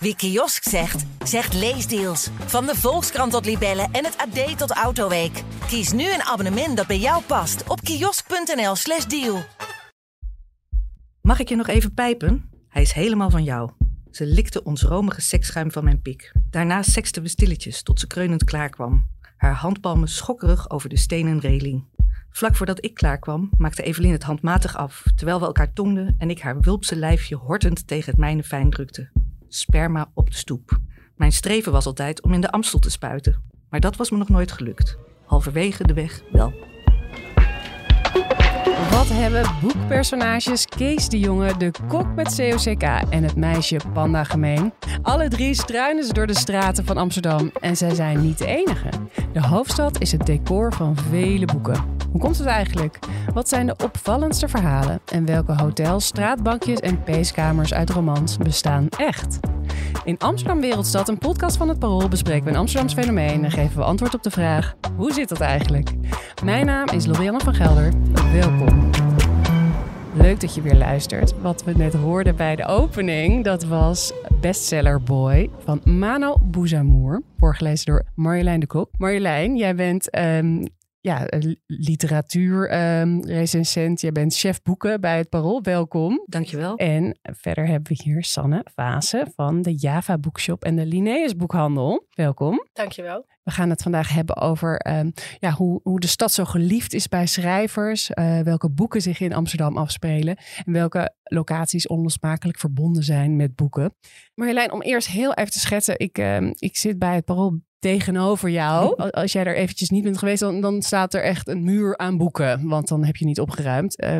Wie kiosk zegt, zegt leesdeals. Van de Volkskrant tot Libellen en het AD tot Autoweek. Kies nu een abonnement dat bij jou past op kiosk.nl/slash deal. Mag ik je nog even pijpen? Hij is helemaal van jou. Ze likte ons romige seksschuim van mijn pik. Daarna seksten we stilletjes tot ze kreunend klaarkwam. Haar handpalmen schokkerig over de stenen reling. Vlak voordat ik klaarkwam, maakte Evelien het handmatig af, terwijl we elkaar tongden en ik haar wulpse lijfje hortend tegen het mijne fijn drukte. Sperma op de stoep. Mijn streven was altijd om in de Amstel te spuiten, maar dat was me nog nooit gelukt. Halverwege de weg wel. Wat hebben boekpersonages Kees de Jonge, de kok met COCK en het meisje Panda gemeen? Alle drie struinen ze door de straten van Amsterdam en zij zijn niet de enige. De hoofdstad is het decor van vele boeken. Hoe komt het eigenlijk? Wat zijn de opvallendste verhalen? En welke hotels, straatbankjes en peeskamers uit romans bestaan echt? In Amsterdam Wereldstad, een podcast van het Parool, bespreken we een Amsterdams fenomeen en geven we antwoord op de vraag: hoe zit dat eigenlijk? Mijn naam is Lorianne van Gelder. Welkom. Leuk dat je weer luistert. Wat we net hoorden bij de opening, dat was Bestseller Boy van Mano Bouzamour. Voorgelezen door Marjolein de Kok. Marjolein, jij bent um, ja, literatuur um, recensent. Jij bent chef boeken bij het Parool. Welkom. Dankjewel. En verder hebben we hier Sanne Vase van de Java Boekshop en de Linnaeus Boekhandel. Welkom. Dankjewel. We gaan het vandaag hebben over um, ja, hoe, hoe de stad zo geliefd is bij schrijvers. Uh, welke boeken zich in Amsterdam afspelen. En welke locaties onlosmakelijk verbonden zijn met boeken. Marjolein, om eerst heel even te schetsen. Ik, uh, ik zit bij het Parool tegenover jou. Als jij er eventjes niet bent geweest, dan, dan staat er echt een muur aan boeken. Want dan heb je niet opgeruimd. Uh,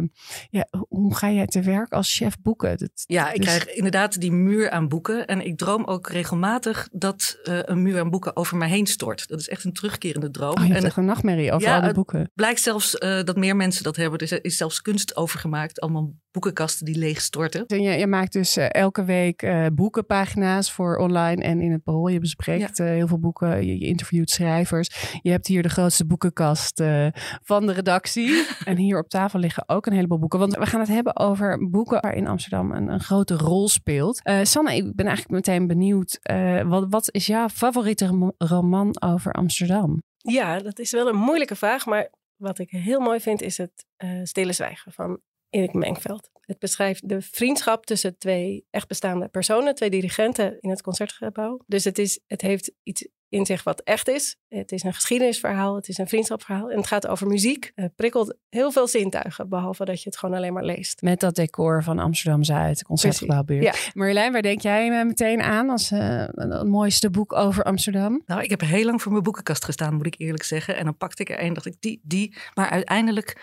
ja, hoe ga jij te werk als chef boeken? Dat, ja, ik dus... krijg inderdaad die muur aan boeken. En ik droom ook regelmatig dat uh, een muur aan boeken over mij heen stort. Dat is echt een terugkerende droom. Oh, je en echt een nachtmerrie over ja, al die boeken. Het blijkt zelfs uh, dat meer mensen dat hebben. Er is zelfs kunst over gemaakt. Allemaal boekenkasten die leeg storten. En je, je maakt dus elke week boekenpagina's voor online en in het parool. Je bespreekt ja. heel veel boeken je, je, interviewt schrijvers. Je hebt hier de grootste boekenkast uh, van de redactie. en hier op tafel liggen ook een heleboel boeken. Want we gaan het hebben over boeken waar in Amsterdam een, een grote rol speelt. Uh, Sanne, ik ben eigenlijk meteen benieuwd. Uh, wat, wat is jouw favoriete roman over Amsterdam? Ja, dat is wel een moeilijke vraag. Maar wat ik heel mooi vind is het Stille Zwijgen van Erik Mengveld. Het beschrijft de vriendschap tussen twee echt bestaande personen, twee dirigenten in het concertgebouw. Dus het, is, het heeft iets in zich wat echt is. Het is een geschiedenisverhaal, het is een vriendschapsverhaal en het gaat over muziek. Het prikkelt heel veel zintuigen, behalve dat je het gewoon alleen maar leest. Met dat decor van Amsterdam-Zuid, concertgebouwbuurt. Ja. Marjolein, waar denk jij meteen aan als uh, het mooiste boek over Amsterdam? Nou, ik heb heel lang voor mijn boekenkast gestaan, moet ik eerlijk zeggen. En dan pakte ik er een, dacht ik, die, die. Maar uiteindelijk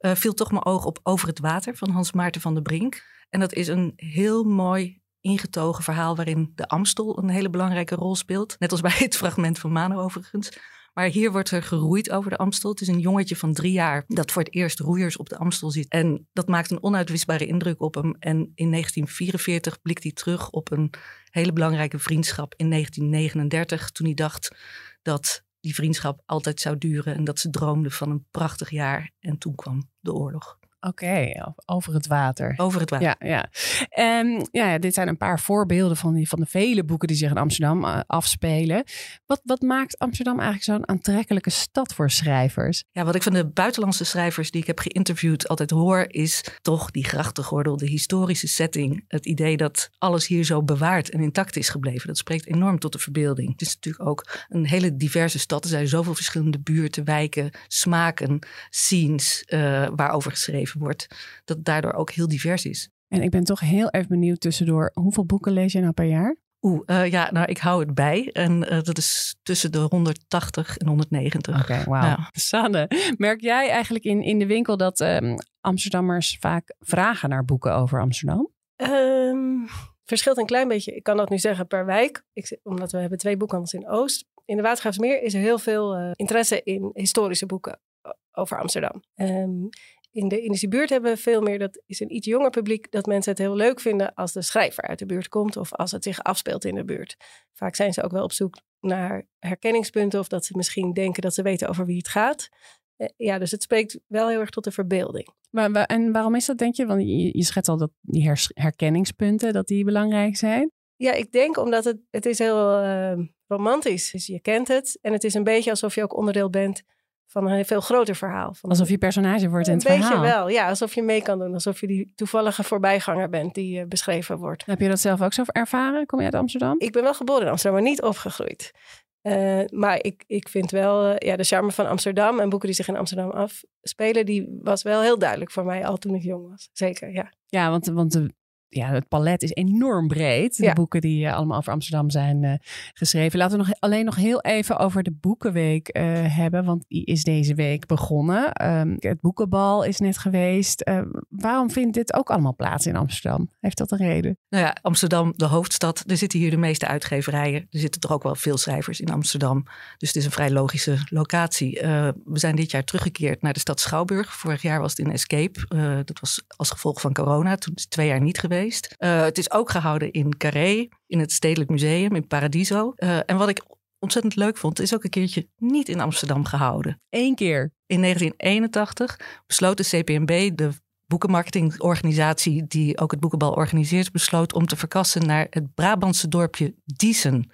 uh, viel toch mijn oog op Over het Water van Hans Maarten van der Brink. En dat is een heel mooi ingetogen verhaal waarin de Amstel een hele belangrijke rol speelt. Net als bij het fragment van Mano overigens. Maar hier wordt er geroeid over de Amstel. Het is een jongetje van drie jaar dat voor het eerst roeiers op de Amstel ziet. En dat maakt een onuitwisbare indruk op hem. En in 1944 blikt hij terug op een hele belangrijke vriendschap in 1939. Toen hij dacht dat die vriendschap altijd zou duren. En dat ze droomde van een prachtig jaar. En toen kwam de oorlog. Oké, okay, over het water. Over het water. Ja, ja. En ja, dit zijn een paar voorbeelden van, die, van de vele boeken die zich in Amsterdam uh, afspelen. Wat, wat maakt Amsterdam eigenlijk zo'n aantrekkelijke stad voor schrijvers? Ja, wat ik van de buitenlandse schrijvers die ik heb geïnterviewd altijd hoor, is toch die grachtengordel, de historische setting. Het idee dat alles hier zo bewaard en intact is gebleven. Dat spreekt enorm tot de verbeelding. Het is natuurlijk ook een hele diverse stad. Er zijn zoveel verschillende buurten, wijken, smaken, scenes uh, waarover geschreven wordt, dat het daardoor ook heel divers is. En ik ben toch heel erg benieuwd tussendoor, hoeveel boeken lees je nou per jaar? Oeh, uh, ja, nou, ik hou het bij. En uh, dat is tussen de 180 en 190. Oké, okay, wauw. Ja. Sanne, merk jij eigenlijk in, in de winkel dat um, Amsterdammers vaak vragen naar boeken over Amsterdam? Um, verschilt een klein beetje. Ik kan dat nu zeggen per wijk. Ik, omdat we hebben twee boekhandels in Oost. In de Watergraafsmeer is er heel veel uh, interesse in historische boeken over Amsterdam. Um, in de Indische buurt hebben we veel meer, dat is een iets jonger publiek, dat mensen het heel leuk vinden als de schrijver uit de buurt komt of als het zich afspeelt in de buurt. Vaak zijn ze ook wel op zoek naar herkenningspunten of dat ze misschien denken dat ze weten over wie het gaat. Eh, ja, dus het spreekt wel heel erg tot de verbeelding. Maar, en waarom is dat, denk je? Want je, je schetst al dat die herkenningspunten, dat die belangrijk zijn. Ja, ik denk omdat het, het is heel uh, romantisch is. Je kent het. En het is een beetje alsof je ook onderdeel bent van een veel groter verhaal. Van alsof je personage wordt in het een verhaal. Een beetje wel, ja. Alsof je mee kan doen. Alsof je die toevallige voorbijganger bent die uh, beschreven wordt. Heb je dat zelf ook zo ervaren? Kom je uit Amsterdam? Ik ben wel geboren in Amsterdam, maar niet opgegroeid. Uh, maar ik, ik vind wel, uh, ja, de charme van Amsterdam en boeken die zich in Amsterdam afspelen, die was wel heel duidelijk voor mij al toen ik jong was. Zeker, ja. Ja, want, want de, ja, het palet is enorm breed. De Ja. boeken die uh, allemaal over Amsterdam zijn uh, geschreven. Laten we nog alleen nog heel even over de Boekenweek uh, hebben. Want die is deze week begonnen. Um, het Boekenbal is net geweest. Uh, waarom vindt dit ook allemaal plaats in Amsterdam? Heeft dat een reden? Nou ja, Amsterdam, de hoofdstad. Er zitten hier de meeste uitgeverijen. Er zitten toch ook wel veel schrijvers in Amsterdam. Dus het is een vrij logische locatie. We zijn dit jaar teruggekeerd naar de stad Schouwburg. Vorig jaar was het in Escape. Dat was als gevolg van corona. Toen is het twee jaar niet geweest. Uh, het is ook gehouden in Carré, in het Stedelijk Museum, in Paradiso. Uh, en wat ik ontzettend leuk vond, is ook een keertje niet in Amsterdam gehouden. Eén keer. In 1981 besloot de CPMB, de boekenmarketingorganisatie die ook het boekenbal organiseert, besloot om te verkassen naar het Brabantse dorpje Diesen.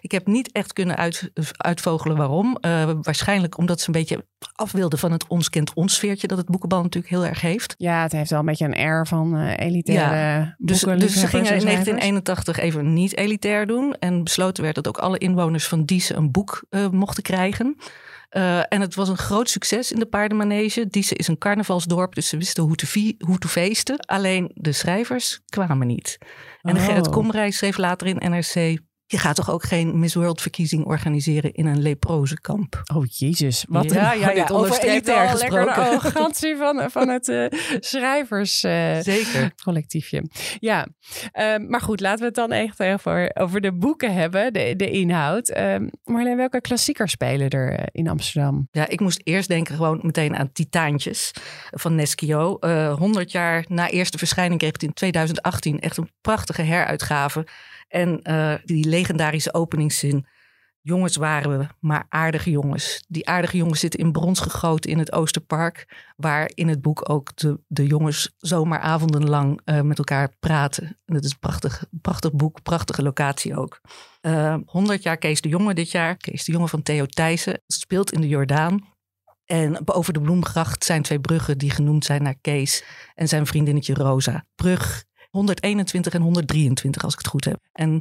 Ik heb niet echt kunnen uit, uitvogelen waarom. Uh, waarschijnlijk omdat ze een beetje af wilden van het ons kent ons sfeertje dat het boekenbal natuurlijk heel erg heeft. Ja, het heeft wel een beetje een air van uh, elitaire ja, dus, dus ze gingen in 1981 even niet elitair doen en besloten werd dat ook alle inwoners van Diesen een boek uh, mochten krijgen. Uh, en het was een groot succes in de paardenmanege. Diese is een carnavalsdorp, dus ze wisten hoe te, hoe te feesten. Alleen de schrijvers kwamen niet. En Oh. Gerrit Komrij schreef later in NRC... Je gaat toch ook geen Miss World verkiezing organiseren in een leprozenkamp? Oh jezus, wat Ja, een, ja, ja, over elitair al lekker de gesproken. arrogantie van, van het uh, schrijvers uh, Zeker. collectiefje. Ja, uh, maar goed, laten we het dan echt over, over de boeken hebben, de, de inhoud. Uh, Marleen, welke klassiekers spelen er uh, in Amsterdam? Ja, ik moest eerst denken gewoon meteen aan Titaantjes van Neschio. Uh, 100 jaar na eerste verschijning kreeg het in 2018 echt een prachtige heruitgave. En uh, die legendarische openingszin. Jongens waren we, maar aardige jongens. Die aardige jongens zitten in brons gegoten in het Oosterpark. Waar in het boek ook de, de jongens zomaar avondenlang uh, met elkaar praten. En dat is een prachtig, prachtig boek, prachtige locatie ook. Uh, 100 jaar Kees de Jonge dit jaar. Kees de Jonge van Theo Thijssen. Speelt in de Jordaan. En boven de Bloemgracht zijn twee bruggen die genoemd zijn naar Kees en zijn vriendinnetje Rosa. Brug 121 en 123, als ik het goed heb. En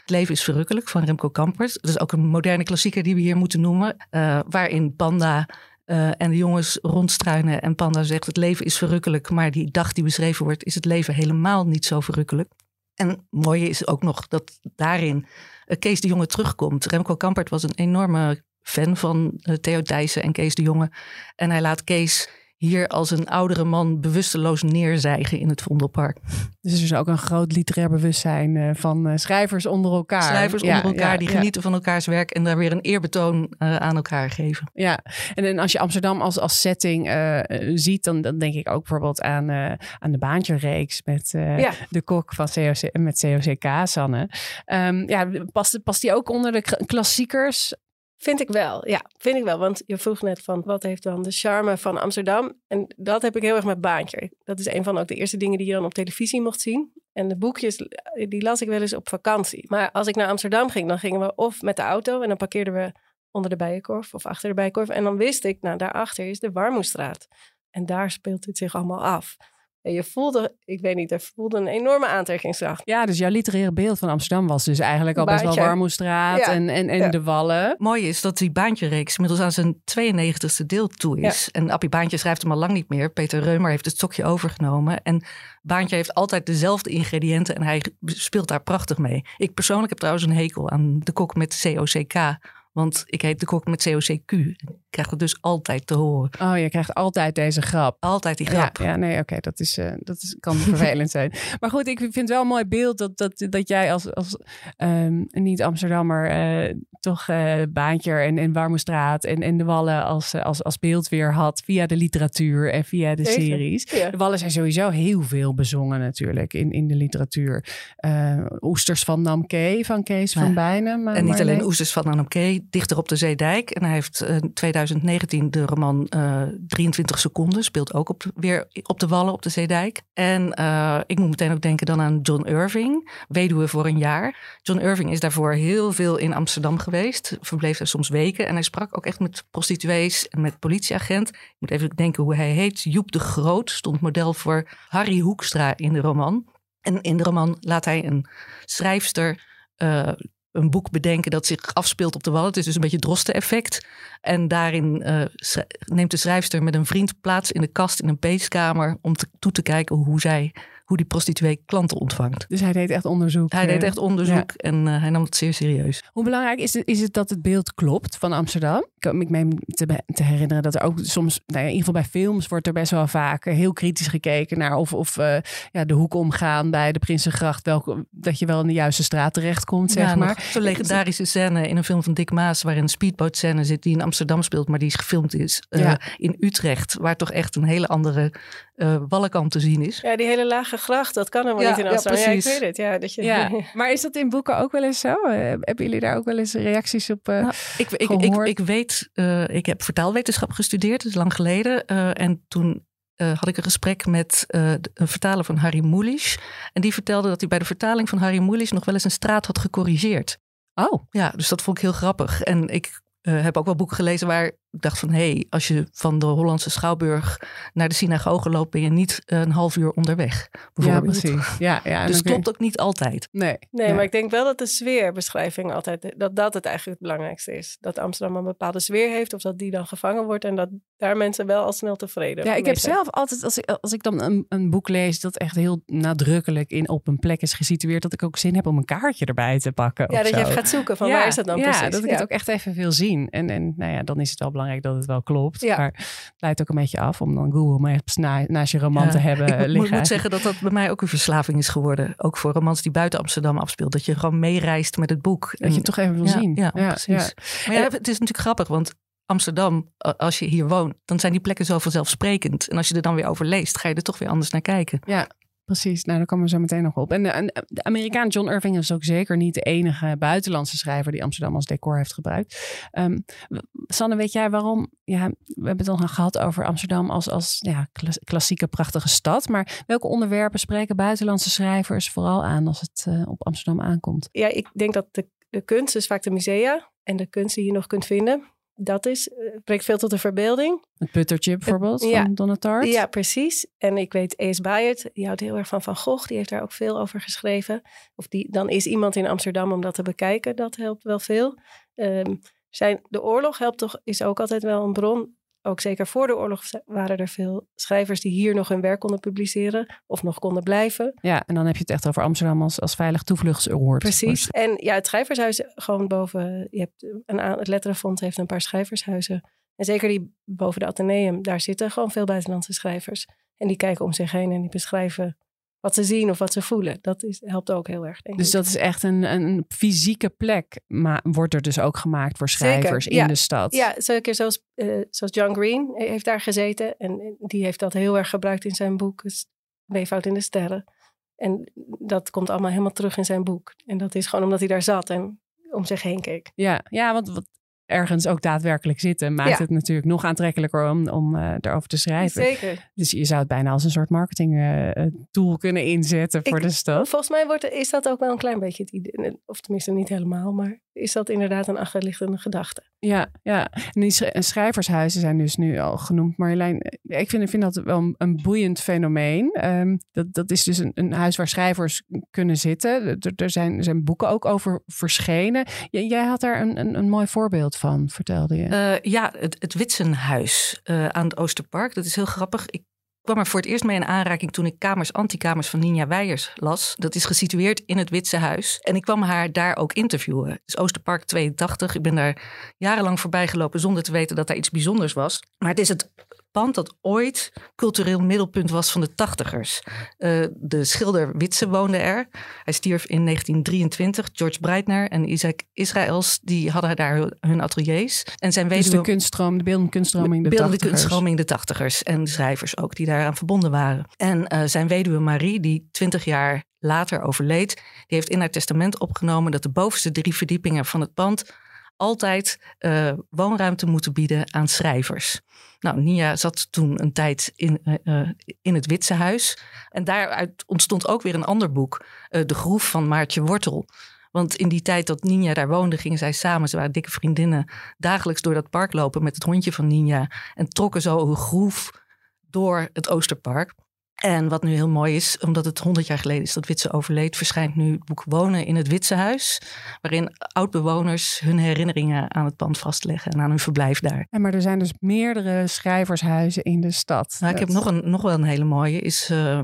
Het leven is verrukkelijk van Remco Kampert. Dat is ook een moderne klassieker die we hier moeten noemen. Uh, waarin Panda uh, en de jongens rondstruinen en Panda zegt het leven is verrukkelijk. Maar die dag die beschreven wordt is het leven helemaal niet zo verrukkelijk. En het mooie is ook nog dat daarin uh, Kees de Jonge terugkomt. Remco Kampert was een enorme fan van Theo Thijssen en Kees de Jonge. En hij laat Kees hier als een oudere man bewusteloos neerzijgen in het Vondelpark. Dus er is ook een groot literair bewustzijn uh, van uh, schrijvers onder elkaar. Schrijvers ja, onder elkaar ja, die ja. genieten van elkaars werk en daar weer een eerbetoon uh, aan elkaar geven. Ja, en, en als je Amsterdam als, als setting uh, ziet, dan, dan denk ik ook bijvoorbeeld aan, uh, aan de baantje-reeks met uh, de kok van COC, met COCK, Sanne. Um, ja, past, past die ook onder de klassiekers? Vind ik wel, ja, vind ik wel. Want je vroeg net van wat heeft dan de charme van Amsterdam? En dat heb ik heel erg met Baantje. Dat is een van ook de eerste dingen die je dan op televisie mocht zien. En de boekjes, die las ik wel eens op vakantie. Maar als ik naar Amsterdam ging, dan gingen we of met de auto en dan parkeerden we onder de Bijenkorf of achter de Bijenkorf. En dan wist ik, nou daarachter is de Warmoestraat. En daar speelt het zich allemaal af. En je voelde, ik weet niet, er voelde een enorme aantrekkingskracht. Ja, dus jouw literaire beeld van Amsterdam was dus eigenlijk al best wel. Warmoestraat Ja. en, en, en Ja. de Wallen. Mooi is dat die Baantje-reeks inmiddels aan zijn 92e deel toe is. En Appie Baantje schrijft hem al lang niet meer. Peter Reumer heeft het stokje overgenomen. En Baantje heeft altijd dezelfde ingrediënten en hij speelt daar prachtig mee. Ik persoonlijk heb trouwens een hekel aan de kok met COCK. Want ik heet de kok met COCQ. Ik krijg het dus altijd te horen. Oh, je krijgt altijd deze grap. Altijd die grap. Ja, ja nee, oké, dat, is, uh, dat is, kan vervelend zijn. Maar goed, ik vind het wel een mooi beeld dat, dat, dat jij als, als um, niet-Amsterdammer uh, toch uh, Baantje en, en Warmoestraat en, en de Wallen als, als, als beeld weer had via de literatuur en via de series. ja. De Wallen zijn sowieso heel veel bezongen natuurlijk in, in de literatuur. Uh, Oesters van Namke van Kees Ja. van Bijnen. maar- En niet alleen nee. Oesters van Annemke, dichter op de Zeedijk. En hij heeft in 2019 de roman uh, 23 seconden. Speelt ook op, weer op de Wallen, op de Zeedijk. En uh, ik moet meteen ook denken dan aan John Irving, Weduwe voor een jaar. John Irving is daarvoor heel veel in Amsterdam geweest. Verbleef daar soms weken. En hij sprak ook echt met prostituees en met politieagent. Ik moet even denken hoe hij heet. Joep de Groot stond model voor Harry Hoekstra in de roman. En in de roman laat hij een schrijfster uh, een boek bedenken dat zich afspeelt op de wal. Het is dus een beetje drosten-effect. En daarin uh, neemt de schrijfster met een vriend plaats in de kast in een peeskamer om toe te kijken hoe zij hoe die prostituee klanten ontvangt. Dus hij deed echt onderzoek. Hij deed echt onderzoek en uh, hij nam het zeer serieus. Hoe belangrijk is het, is het dat het beeld klopt van Amsterdam? Ik, ik meen te, te, herinneren dat er ook soms, nou ja, in ieder geval bij films wordt er best wel vaak heel kritisch gekeken naar of, of uh, ja, de hoek omgaan bij de Prinsengracht, welke, dat je wel in de juiste straat terechtkomt, zeg ja, maar. Zo'n legendarische scène in een film van Dick Maas, waarin een speedboat scène zit die in Amsterdam speelt, maar die is gefilmd is uh, in Utrecht, waar toch echt een hele andere uh, wallenkant te zien is. Ja, die hele lage gracht, dat kan helemaal ja, niet in Amsterdam. Ja, ja, ik weet het. Ja, dat je... ja, maar is dat in boeken ook wel eens zo? Uh, hebben jullie daar ook wel eens reacties op uh, nou, ik, ik, ik, ik, weet, ik heb vertaalwetenschap gestudeerd, dat is lang geleden. en toen had ik een gesprek met een vertaler van Harry Mulisch. En die vertelde dat hij bij de vertaling van Harry Mulisch nog wel eens een straat had gecorrigeerd. Oh. Ja, dus dat vond ik heel grappig. En ik heb ook wel boeken gelezen waar ik dacht van, hé, hey, als je van de Hollandse Schouwburg naar de synagoge loopt, ben je niet een half uur onderweg. Ja, precies. Ja, ja, dus klopt ook niet altijd. Nee, nee ja. maar ik denk wel dat de sfeerbeschrijving altijd, dat dat het eigenlijk het belangrijkste is. Dat Amsterdam een bepaalde sfeer heeft of dat die dan gevangen wordt en dat daar mensen wel al snel tevreden Ja, ik heb zelf altijd, als ik, als ik dan een, een boek lees dat echt heel nadrukkelijk in, op een plek is gesitueerd, dat ik ook zin heb om een kaartje erbij te pakken. Ja, dat zo. je even gaat zoeken van waar is dat dan ja, precies. dat ik het ook echt even wil zien. En, en nou ja, dan is het wel belangrijk dat het wel klopt. Ja. Maar het leidt ook een beetje af om dan Google Maps na, naast je roman ja. te hebben ik liggen. Ik moet zeggen dat dat bij mij ook een verslaving is geworden. Ook voor romans die buiten Amsterdam afspeelt. Dat je gewoon meereist met het boek. Dat en, je het toch even wil zien. Ja, precies. Maar ja, het is natuurlijk grappig, want Amsterdam, als je hier woont, dan zijn die plekken zo vanzelfsprekend. En als je er dan weer over leest, ga je er toch weer anders naar kijken. Ja, Precies, nou daar komen we zo meteen nog op. En de, de, Amerikaan John Irving is ook zeker niet de enige buitenlandse schrijver die Amsterdam als decor heeft gebruikt. Um, Sanne, weet jij waarom? Ja, we hebben het al gehad over Amsterdam als, als ja, klassieke prachtige stad. Maar welke onderwerpen spreken buitenlandse schrijvers vooral aan als het uh, op Amsterdam aankomt? Ja, ik denk dat de, de kunst is vaak de musea en de kunst die je nog kunt vinden dat is, uh, spreekt veel tot de verbeelding. Het puttertje bijvoorbeeld ja. van Donatart. Ja, precies. En ik weet, E.S. Bayert, die houdt heel erg van Van Gogh. Die heeft daar ook veel over geschreven. Of die, dan is iemand in Amsterdam om dat te bekijken. Dat helpt wel veel. Um, zijn, de oorlog helpt toch, is ook altijd wel een bron. Ook zeker voor de oorlog waren er veel schrijvers die hier nog hun werk konden publiceren of nog konden blijven. Ja, en dan heb je het echt over Amsterdam als, als veilig toevluchtsoord. Precies. En ja, het schrijvershuis gewoon boven, je hebt een, het Letterenfonds heeft een paar schrijvershuizen. En zeker die boven de Atheneum, daar zitten gewoon veel buitenlandse schrijvers. En die kijken om zich heen en die beschrijven wat ze zien of wat ze voelen. Dat is, helpt ook heel erg, denk dus ik. dat is echt een, een fysieke plek. Maar wordt er dus ook gemaakt voor schrijvers Zeker, in de stad? Ja, zeker zoals, uh, zoals John Green heeft daar gezeten. En die heeft dat heel erg gebruikt in zijn boek. Meevoud in de sterren. En dat komt allemaal helemaal terug in zijn boek. En dat is gewoon omdat hij daar zat en om zich heen keek. Ja, ja want wat, ergens ook daadwerkelijk zitten, maakt ja. het natuurlijk nog aantrekkelijker om, om uh, daarover te schrijven. Zeker. Dus je zou het bijna als een soort marketing uh, tool kunnen inzetten voor Ik, de stad. Volgens mij wordt, is dat ook wel een klein beetje het idee, of tenminste niet helemaal, maar is dat inderdaad een achterliggende gedachte. Ja, ja. En die schrijvershuizen zijn dus nu al genoemd. Marjolein, ik vind, ik vind dat wel een, een boeiend fenomeen. Um, dat, dat is dus een, een, huis waar schrijvers kunnen zitten. Er, er, zijn, er zijn boeken ook over verschenen. J jij had daar een, een, een mooi voorbeeld van, vertelde je. Uh, ja, het, het Witsenhuis uh, aan het Oosterpark. Dat is heel grappig. Ik kwam er voor het eerst mee in aanraking toen ik Kamers Antikamers van Ninja Weijers las. Dat is gesitueerd in het Witse Huis. En ik kwam haar daar ook interviewen. Is Oosterpark 82. Ik ben daar jarenlang voorbij gelopen zonder te weten dat daar iets bijzonders was. Maar het is het pand dat ooit cultureel middelpunt was van de tachtigers. Uh, de schilder Witse woonde er. Hij stierf in 1923. George Breitner en Isaac Israëls die hadden daar hun ateliers. En zijn dus weduwe, de kunststroom, de beeldende kunststroming de beeldende tachtigers. kunststroming de tachtigers. En schrijvers ook die daaraan verbonden waren. En uh, zijn weduwe Marie, die twintig jaar later overleed, die heeft in haar testament opgenomen dat de bovenste drie verdiepingen van het pand altijd uh, woonruimte moeten bieden aan schrijvers. Nou, Nia zat toen een tijd in, uh, in het Witse Huis. En daaruit ontstond ook weer een ander boek, De Groef van Maartje Wortel. Want in die tijd dat Ninja daar woonde, gingen zij samen, ze waren dikke vriendinnen, dagelijks door dat park lopen met het hondje van Ninja. En trokken zo een groef door het Oosterpark. En wat nu heel mooi is, omdat het 100 jaar geleden is dat Witse overleed, verschijnt nu het boek Wonen in het Witse Huis. Waarin oud-bewoners hun herinneringen aan het pand vastleggen en aan hun verblijf daar. En maar er zijn dus meerdere schrijvershuizen in de stad. Nou, ik heb nog, een, nog wel een hele mooie, is uh, uh,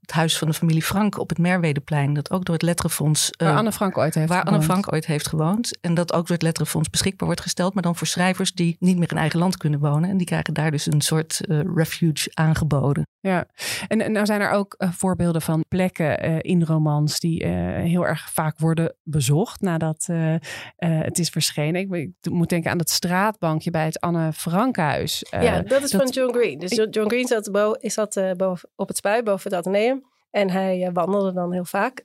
het huis van de familie Frank op het Merwedeplein. Dat ook door het Letterenfonds... Uh, waar Anne Frank ooit heeft Waar gewoond. Anne Frank ooit heeft gewoond. En dat ook door het Letterenfonds beschikbaar wordt gesteld. Maar dan voor schrijvers die niet meer in eigen land kunnen wonen. En die krijgen daar dus een soort refuge aangeboden. Ja, en, en nou zijn er ook uh, voorbeelden van plekken uh, in romans die uh, heel erg vaak worden bezocht nadat het is verschenen. Ik, ik, moet denken aan het straatbankje bij het Anne Frankhuis. ja, dat is dat, van John Green. Dus John Green zat, boven, zat boven, op het spui boven het Atheneum en hij wandelde dan heel vaak.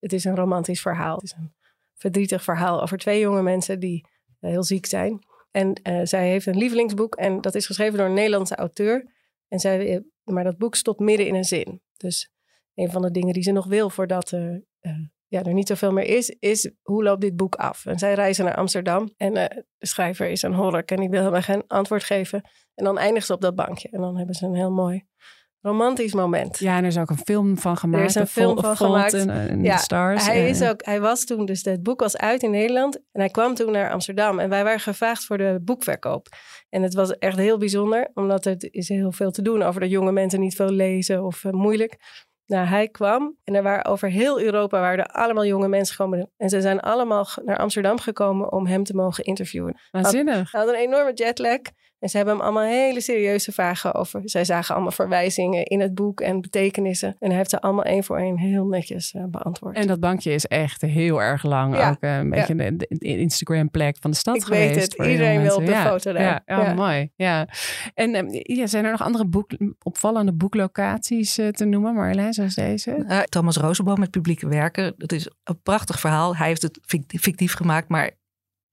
het is een romantisch verhaal. Het is een verdrietig verhaal over twee jonge mensen die heel ziek zijn. En zij heeft een lievelingsboek en dat is geschreven door een Nederlandse auteur. En zij maar dat boek stopt midden in een zin. Dus een van de dingen die ze nog wil voordat er, uh, ja, er niet zoveel meer is, is hoe loopt dit boek af? En zij reizen naar Amsterdam en uh, de schrijver is een horror en die wil helemaal geen antwoord geven. En dan eindigt ze op dat bankje en dan hebben ze een heel mooi romantisch moment. Ja, en er is ook een film van gemaakt. Er is een film van gemaakt. En, en ja, Stars. Hij, is ook, hij was toen, dus het boek was uit in Nederland. En hij kwam toen naar Amsterdam. En wij waren gevraagd voor de boekverkoop. En het was echt heel bijzonder, omdat er is heel veel te doen over dat jonge mensen niet veel lezen of uh, moeilijk. Nou, hij kwam en er waren over heel Europa waren er allemaal jonge mensen gekomen. En ze zijn allemaal naar Amsterdam gekomen om hem te mogen interviewen. Waanzinnig. Hij had een enorme jetlag. En ze hebben hem allemaal hele serieuze vragen over. Zij zagen allemaal verwijzingen in het boek en betekenissen. En hij heeft ze allemaal één voor één heel netjes uh, beantwoord. En dat bankje is echt heel erg lang. Ja. Ook uh, een beetje ja. de, de Instagram-plek van de stad Ik geweest. weet het. Iedereen wil op de ja. foto daar. Ja, oh, mooi. Ja. En um, ja, zijn er nog andere boek, opvallende boeklocaties uh, te noemen, Marjolein, zoals deze? Thomas Rozenboom met publieke werken. Dat is een prachtig verhaal. Hij heeft het fictief gemaakt, maar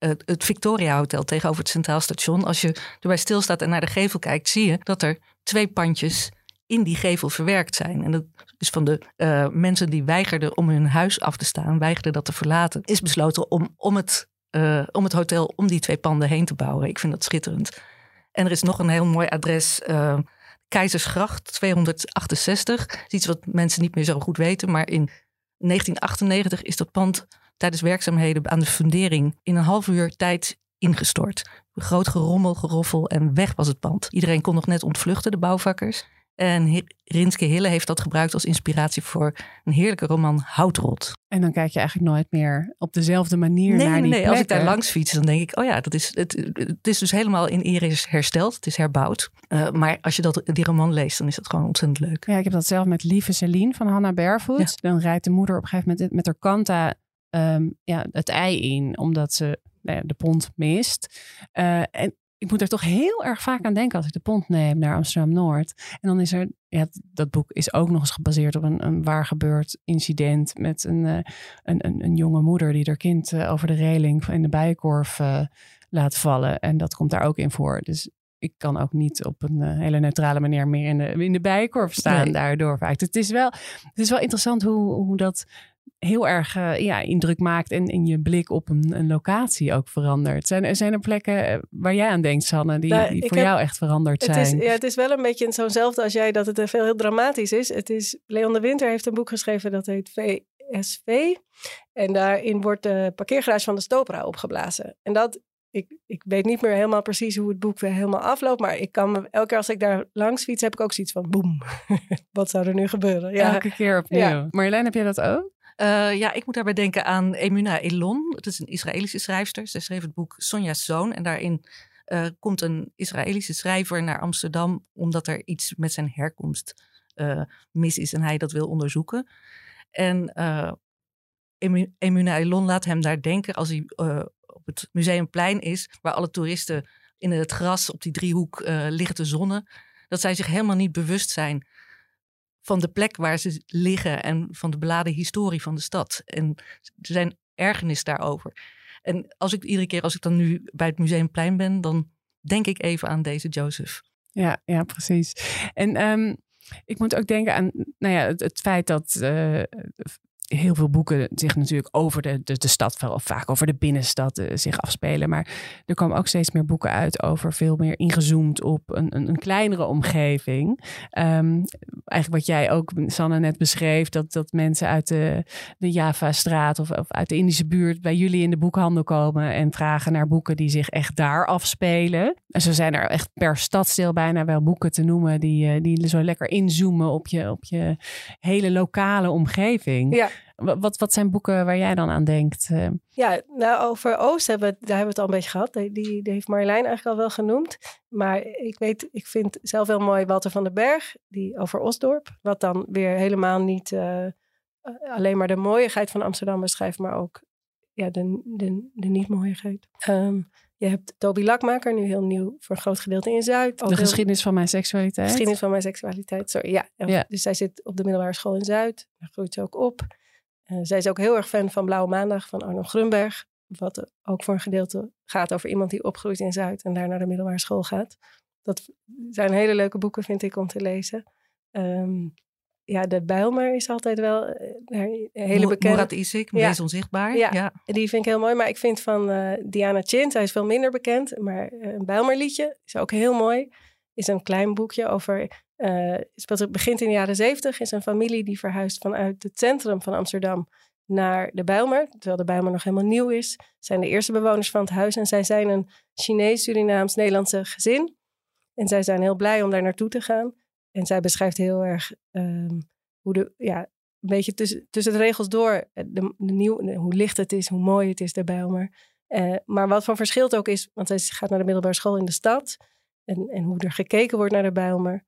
het, het Victoria Hotel tegenover het Centraal Station. Als je erbij stilstaat en naar de gevel kijkt, zie je dat er twee pandjes in die gevel verwerkt zijn. En dat is van de uh, mensen die weigerden om hun huis af te staan, weigerden dat te verlaten, is besloten om, om, het, uh, om het hotel om die twee panden heen te bouwen. Ik vind dat schitterend. En er is nog een heel mooi adres. Keizersgracht 268. Iets wat mensen niet meer zo goed weten. Maar in 1998 is dat pand tijdens werkzaamheden aan de fundering in een half uur tijd ingestort. Groot gerommel, geroffel en weg was het pand. Iedereen kon nog net ontvluchten, de bouwvakkers. En Rinske Hille heeft dat gebruikt als inspiratie voor een heerlijke roman Houtrot. En dan kijk je eigenlijk nooit meer op dezelfde manier nee, naar die Nee, plekken. als ik daar langs fiets, dan denk ik, oh ja, dat is, het, het is dus helemaal in ere hersteld. Het is herbouwd. Uh, maar als je dat, die roman leest, dan is dat gewoon ontzettend leuk. Ja, ik heb dat zelf met Lieve Celine van Hannah Barefoot. Ja. Dan rijdt de moeder op een gegeven moment met haar kanta um, ja, het ei in, omdat ze nou ja, de pont mist. Uh, en ik moet er toch heel erg vaak aan denken als ik de pont neem naar Amsterdam-Noord. En dan is er, ja, dat boek is ook nog eens gebaseerd op een, een waar gebeurd incident met een, uh, een, een, een, jonge moeder die haar kind uh, over de reling in de bijenkorf uh, laat vallen. En dat komt daar ook in voor. Dus ik kan ook niet op een hele neutrale manier meer in de, in de bijenkorf staan nee. daardoor. Vaak. Het, is wel, het is wel interessant hoe, hoe dat heel erg uh, ja, indruk maakt en in je blik op een, een locatie ook verandert. Zijn, er, zijn er plekken eh, waar jij aan denkt, Sanne, die, nou, die voor heb, jou echt veranderd het zijn? Is, ja, het is wel een beetje zo'nzelfde als jij, dat het veel heel dramatisch is. Het is. Leon de Winter heeft een boek geschreven dat heet VSV. En daarin wordt de parkeergarage van de Stopera opgeblazen. En dat, ik, ik weet niet meer helemaal precies hoe het boek weer helemaal afloopt. Maar ik kan me, elke keer als ik daar langs fiets, heb ik ook zoiets van boem. Wat zou er nu gebeuren? Ja. Elke keer opnieuw. Ja. Marjolein, heb jij dat ook? Uh, ja, ik moet daarbij denken aan Emuna Elon. Het is een Israëlische schrijfster. Zij schreef het boek Sonja's Zoon. En daarin uh, komt een Israëlische schrijver naar Amsterdam... omdat er iets met zijn herkomst uh, mis is en hij dat wil onderzoeken. En Emuna Elon laat hem daar denken als hij op het Museumplein is... waar alle toeristen in het gras op die driehoek liggen te zonnen... dat zij zich helemaal niet bewust zijn van de plek waar ze liggen en van de beladen historie van de stad. En er zijn ergernis daarover. En als ik iedere keer als ik dan nu bij het Museumplein ben, dan denk ik even aan deze Joseph. Ja, ja precies. En ehm, ik moet ook denken aan nou ja, het, feit dat uh, heel veel boeken zich natuurlijk over de, de, de stad, vaak over de binnenstad uh, zich afspelen. Maar er komen ook steeds meer boeken uit over veel meer ingezoomd op een, een, een kleinere omgeving. Um, eigenlijk wat jij ook, Sanne, net beschreef, dat, dat mensen uit de, de Java-straat of, of uit de Indische buurt bij jullie in de boekhandel komen en vragen naar boeken die zich echt daar afspelen. En zo zijn er echt per stadsdeel bijna wel boeken te noemen die, uh, die zo lekker inzoomen op je, op je hele lokale omgeving. Ja. Wat, wat zijn boeken waar jij dan aan denkt? Uh, Ja, nou over Oost hebben we, daar hebben we het al een beetje gehad. Die, die, die heeft Marjolein eigenlijk al wel genoemd. Maar ik weet, ik vind zelf heel mooi Walter van den Berg, die over Osdorp. Wat dan weer helemaal niet uh, alleen maar de mooiigheid van Amsterdam beschrijft, maar ook ja, de, de, de niet-mooiigheid. Um, je hebt Toby Lakmaker, nu heel nieuw voor een groot gedeelte in Zuid. de geschiedenis van mijn seksualiteit. Geschiedenis van mijn seksualiteit, sorry. Ja, ja. dus zij zit op de middelbare school in Zuid. Daar groeit ze ook op. Uh, zij is ook heel erg fan van Blauwe Maandag van Arno Grunberg. Wat ook voor een gedeelte gaat over iemand die opgroeit in Zuid en daar naar de middelbare school gaat. Dat zijn hele leuke boeken, vind ik, om te lezen. Um, ja, de Bijlmer is altijd wel een hele bekende. Murat Isik, ja. Wees Onzichtbaar. Ja, ja, die vind ik heel mooi. Maar ik vind van uh, Diana Chin, zij is veel minder bekend. Maar een Bijlmerliedje is ook heel mooi. Is een klein boekje over... Het begint in de jaren zeventig. Is een familie die verhuist vanuit het centrum van Amsterdam naar de Bijlmer. Terwijl de Bijlmer nog helemaal nieuw is. Zijn de eerste bewoners van het huis. En zij zijn een Chinees, Surinaams, Nederlandse gezin. En zij zijn heel blij om daar naartoe te gaan. En zij beschrijft heel erg um, hoe de, ja, een beetje tussen, tussen de regels door, de, de nieuw, hoe licht het is, hoe mooi het is de Bijlmer. Uh, maar wat van verschilt ook is, want zij gaat naar de middelbare school in de stad. En, en hoe er gekeken wordt naar de Bijlmer.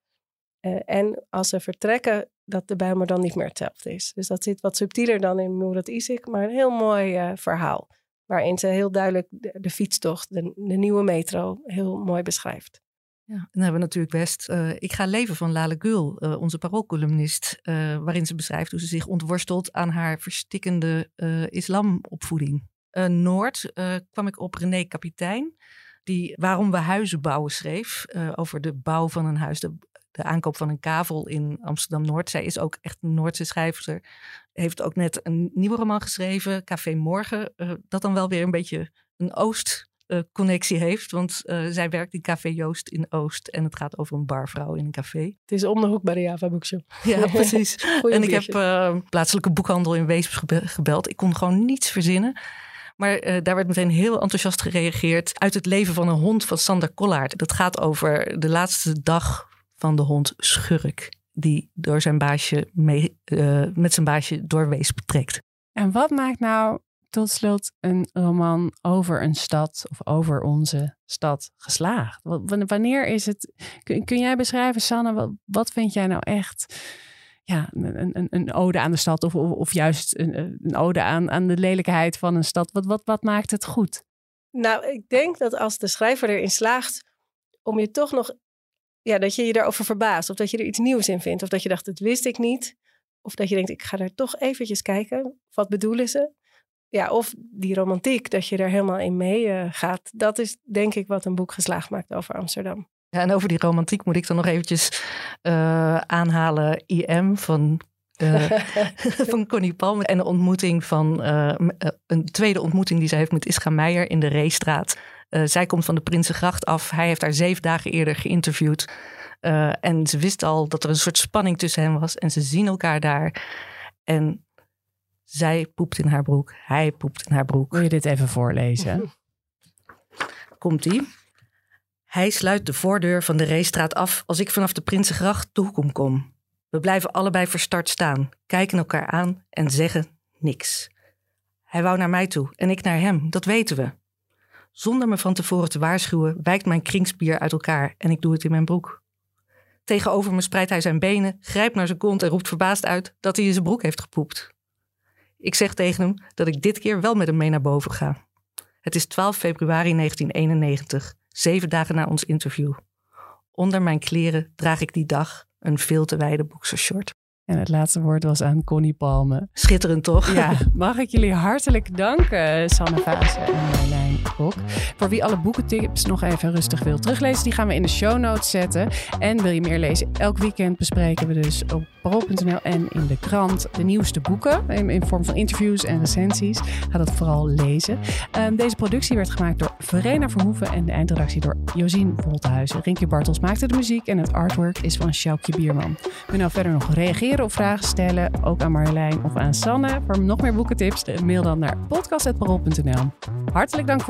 Uh, en als ze vertrekken, dat de Bijlmer dan niet meer hetzelfde is. Dus dat zit wat subtieler dan in Murat Isik, maar een heel mooi uh, verhaal. Waarin ze heel duidelijk de, fietstocht, de, nieuwe metro, heel mooi beschrijft. Ja, en dan hebben we natuurlijk best uh, Ik ga leven van Lale Gul, onze paroolcolumnist, waarin ze beschrijft hoe ze zich ontworstelt aan haar verstikkende islamopvoeding. Noord kwam ik op René Kapitein, die Waarom we huizen bouwen schreef, over de bouw van een huis, de, de aankoop van een kavel in Amsterdam-Noord. Zij is ook echt een Noordse schrijfster, heeft ook net een nieuwe roman geschreven, Café Morgen, dat dan wel weer een beetje een Oost connectie heeft. Want uh, zij werkt in Café Joost in Oost. En het gaat over een barvrouw in een café. Het is om de hoek bij de Java Bookshop. Ja, precies. en ik heb uh, plaatselijke boekhandel in Weesp gebeld. Ik kon gewoon niets verzinnen. Maar daar werd meteen heel enthousiast gereageerd. Uit het leven van een hond van Sander Kollaert. Dat gaat over de laatste dag van de hond Schurk. Die door zijn baasje mee, met zijn baasje door Weesp trekt. En wat maakt nou tot slot een roman over een stad of over onze stad geslaagd? Wanneer is het. Kun, jij beschrijven, Sanne, wat, vind jij nou echt. Ja, een, een, ode aan de stad of, of, juist een, ode aan, aan de lelijkheid van een stad? Wat, wat, wat maakt het goed? Nou, ik denk dat als de schrijver erin slaagt om je toch nog. Ja, dat je je daarover verbaast. Of dat je er iets nieuws in vindt. Of dat je dacht, dat wist ik niet. Of dat je denkt, ik ga er toch eventjes kijken. Wat bedoelen ze? ja, of die romantiek, dat je er helemaal in mee uh, gaat. Dat is denk ik wat een boek geslaagd maakt over Amsterdam. Ja, en over die romantiek moet ik dan nog eventjes uh, aanhalen IM van, uh, van Connie Palme. En de ontmoeting van, een tweede ontmoeting die zij heeft met Ischa Meijer in de Reestraat. zij komt van de Prinsengracht af. Hij heeft haar zeven dagen eerder geïnterviewd. en ze wist al dat er een soort spanning tussen hen was. En ze zien elkaar daar. En zij poept in haar broek. Hij poept in haar broek. Wil je dit even voorlezen? Komt-ie. Hij sluit de voordeur van de Reestraat af als ik vanaf de Prinsengracht de hoek om kom. We blijven allebei verstart staan, kijken elkaar aan en zeggen niks. Hij wou naar mij toe en ik naar hem, dat weten we. Zonder me van tevoren te waarschuwen, wijkt mijn kringspier uit elkaar en ik doe het in mijn broek. Tegenover me spreidt hij zijn benen, grijpt naar zijn kont en roept verbaasd uit dat hij in zijn broek heeft gepoept. Ik zeg tegen hem dat ik dit keer wel met hem mee naar boven ga. Het is 12 februari 1991, zeven dagen na ons interview. Onder mijn kleren draag ik die dag een veel te wijde boxershort. En het laatste woord was aan Connie Palme. Schitterend toch? Ja, mag ik jullie hartelijk danken, Sanne Vaas en Marjolein Kok. Voor wie alle boekentips nog even rustig wil teruglezen, die gaan we in de show notes zetten. En wil je meer lezen? Elk weekend bespreken we dus op parool.nl en in de krant de nieuwste boeken. In, vorm van interviews en recensies. Ga dat vooral lezen. Um, deze productie werd gemaakt door Verena Verhoeven en de eindredactie door Josien Wolthuizen. Rinkje Bartels maakte de muziek en het artwork is van Sjoukje Bierman. Wil je nou verder nog reageren of vragen stellen, ook aan Marjolein of aan Sanne. Voor nog meer boekentips, mail dan naar podcast.parool.nl. Hartelijk dank